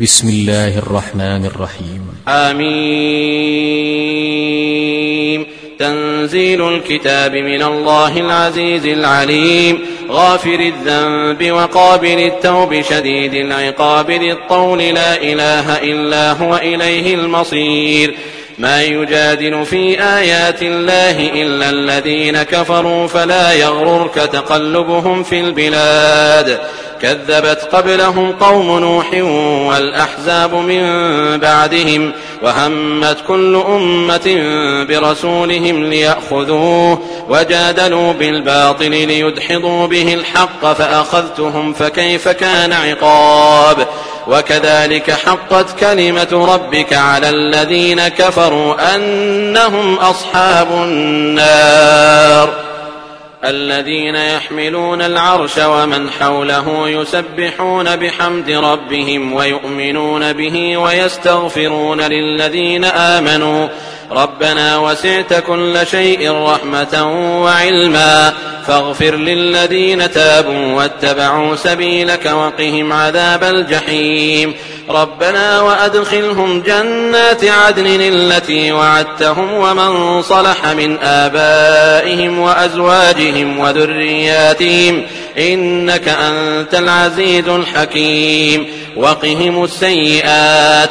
بسم الله الرحمن الرحيم. آمين. تنزيل الكتاب من الله العزيز العليم. غافر الذنب وقابل التوب شديد العقاب للطول. لا إله إلا هو إليه المصير. ما يجادل في آيات الله إلا الذين كفروا فلا يغررك تقلبهم في البلاد. كذبت قبلهم قوم نوح والأحزاب من بعدهم وهمت كل أمة برسولهم ليأخذوه وجادلوا بالباطل ليدحضوا به الحق فأخذتهم فكيف كان عقاب. وكذلك حقت كلمة ربك على الذين كفروا أنهم أصحاب النار. الذين يحملون العرش ومن حوله يسبحون بحمد ربهم ويؤمنون به ويستغفرون للذين آمنوا ربنا وسعت كل شيء رحمة وعلما فاغفر للذين تابوا واتبعوا سبيلك وقهم عذاب الجحيم ربنا وأدخلهم جنات عدن التي وعدتهم ومن صلح من آبائهم وأزواجهم وذرياتهم إنك أنت العزيز الحكيم وقهم السيئات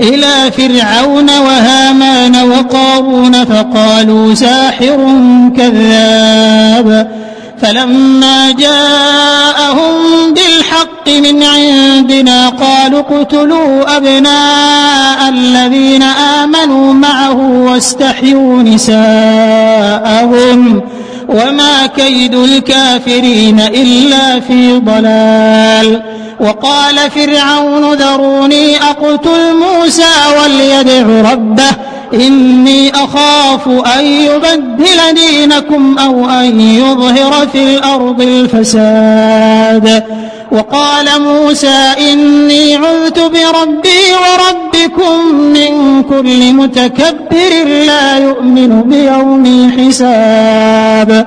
إلى فرعون وهامان وقارون فقالوا ساحر كذاب فلما جاءهم بالحق من عندنا قالوا اقتلوا أبناء الذين آمنوا معه واستحيوا نساءهم وما كيد الكافرين إلا في ضلال وقال فرعون ذروني أقتل موسى وليدع ربه إني أخاف أن يبدل دينكم أو أن يظهر في الأرض الفساد. وقال موسى إني عذت بربي وربكم من كل متكبر لا يؤمن بيوم الحساب.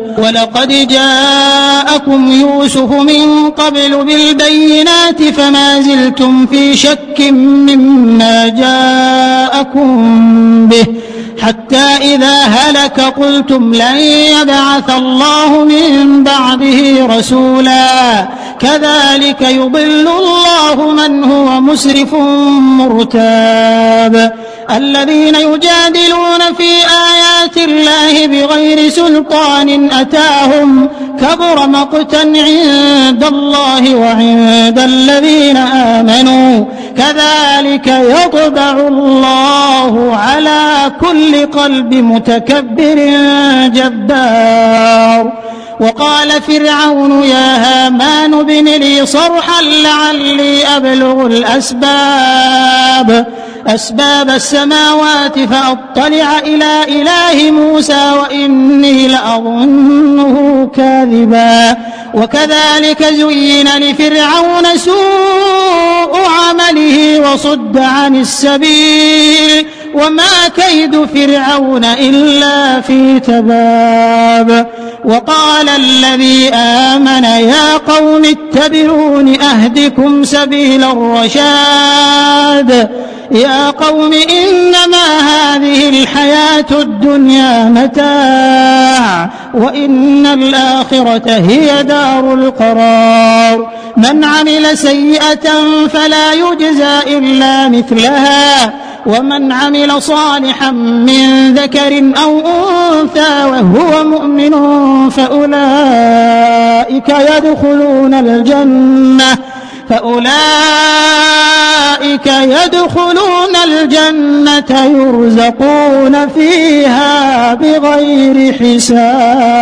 ولقد جاءكم يوسف من قبل بالبينات فما زلتم في شك مما جاءكم به. حتى إذا هلك قلتم لن يبعث الله من بعده رسولا. كذلك يضل الله من هو مسرف مرتاب. الذين يجادلون في آيات الله بغير سلطان أتاهم كبر مقتا عند الله وعند الذين آمنوا. كذلك يطبع الله على كل قلب متكبر جبار. وقال فرعون يا هامان ابن لي صرحا لعلي أبلغ الأسباب. أسباب السماوات فأطلع إلى إله موسى وإني لأظنه كاذبا. وكذلك زين لفرعون سوء عمله وصد عن السبيل. وما كيد فرعون إلا في تباب. وقال الذي آمن يا قوم اتبعون أهدكم سبيل الرشاد. يا قوم إنما هذه الحياة الدنيا متاع وإن الآخرة هي دار القرار. من عمل سيئة فلا يجزى إلا مثلها ومن عمل صالحا من ذكر أو أنثى وهو مؤمن فأولئك يدخلون الجنة. فأولئك يدخلون الجنة يرزقون فيها بغير حساب.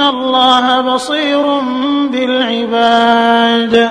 الله بصير بالعباد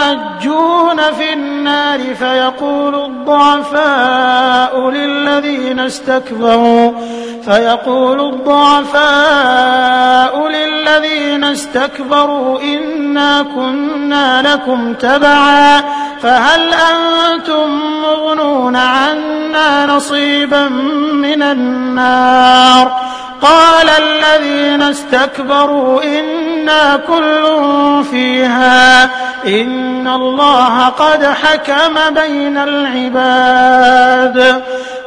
في النار فيقول الضعفاء للذين استكبروا فيقول الضعفاء للذين استكبروا إنا كنا لكم تبعا فهل أنتم مغنون عنا نصيبا من النار. قال الذين استكبروا إنا كل فيها. إن الله قد حكم بين العباد.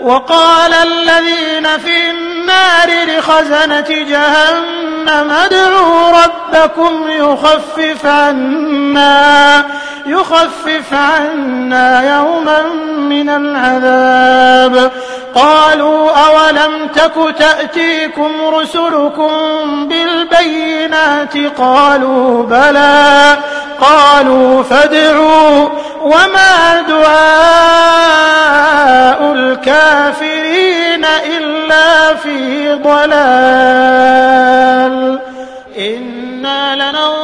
وقال الذين في النار لخزنة جهنم ادعوا ربكم يخفف عنا. يخفف عنا يوما من العذاب. قالوا أولم تك تأتيكم رسلكم بالبينات؟ قالوا بلى. قالوا فادعوا. وما دعاء الكافرين إلا في ضلال. إنا لننصر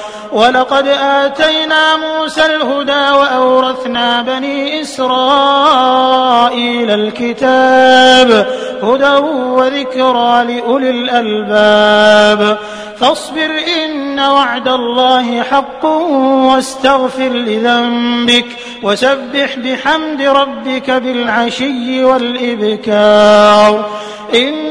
ولقد آتينا موسى الهدى وأورثنا بني إسرائيل الكتاب هدى وذكرى لأولي الألباب. فاصبر إن وعد الله حق واستغفر لذنبك وسبح بحمد ربك بالعشي والإبكار. إن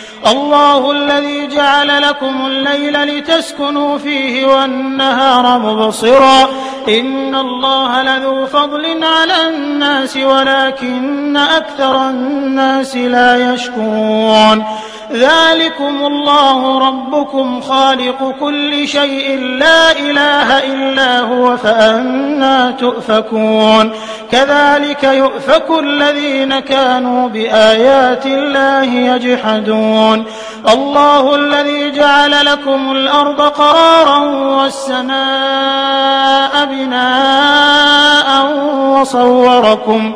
الله الذي جعل لكم الليل لتسكنوا فيه والنهار مبصرا. إن الله لذو فضل على الناس ولكن أكثر الناس لا يشكرون. ذلكم الله ربكم خالق كل شيء لا إله إلا هو فأنا تؤفكون. كذلك يؤفك الذين كانوا بآيات الله يجحدون. الله الذي جعل لكم الأرض قرارا والسماء بناء وصوركم.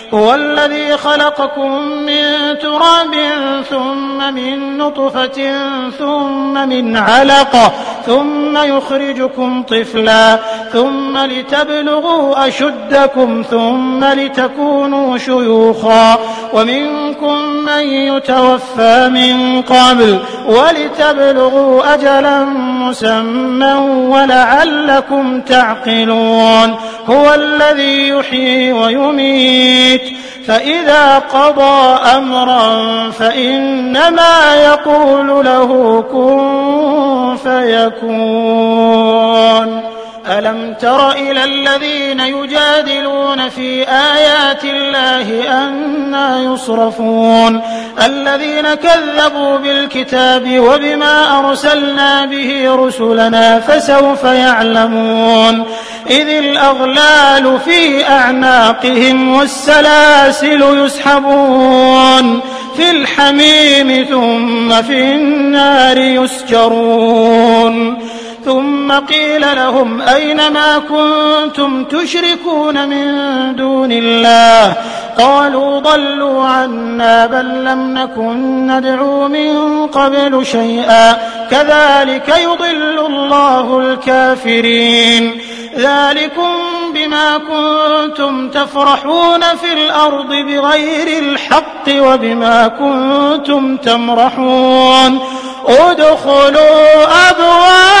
هو الذي خلقكم من تراب ثم من نطفة ثم من علقة ثم يخرجكم طفلا ثم لتبلغوا أشدكم ثم لتكونوا شيوخا ومنكم من يتوفى من قبل ولتبلغوا أجلا مسمى ولعلكم تعقلون هو الذي يحيي ويميت فإذا قضى أمرا فإنما يقول له كن فيكون. ألم تر إلى الذين يجادلون في آيات الله أنا يصرفون؟ الذين كذبوا بالكتاب وبما أرسلنا به رسلنا فسوف يعلمون. إذ الأغلال في أعناقهم والسلاسل يسحبون. في الحميم ثم في النار يسجرون. ثم قيل لهم أين ما كنتم تشركون من دون الله؟ قالوا ضلوا عنا بل لم نكن ندعو من قبل شيئا. كذلك يضل الله الكافرين. ذلكم بما كنتم تفرحون في الأرض بغير الحق وبما كنتم تمرحون. ادخلوا أبواب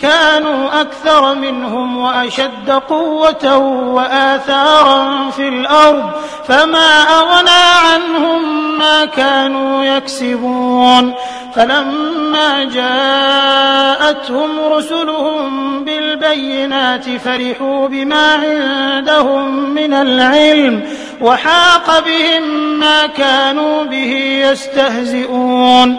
كانوا أكثر منهم وأشد قوة وآثارا في الأرض فما أغنى عنهم ما كانوا يكسبون. فلما جاءتهم رسلهم بالبينات فرحوا بما عندهم من العلم وحاق بهم ما كانوا به يستهزئون.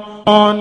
on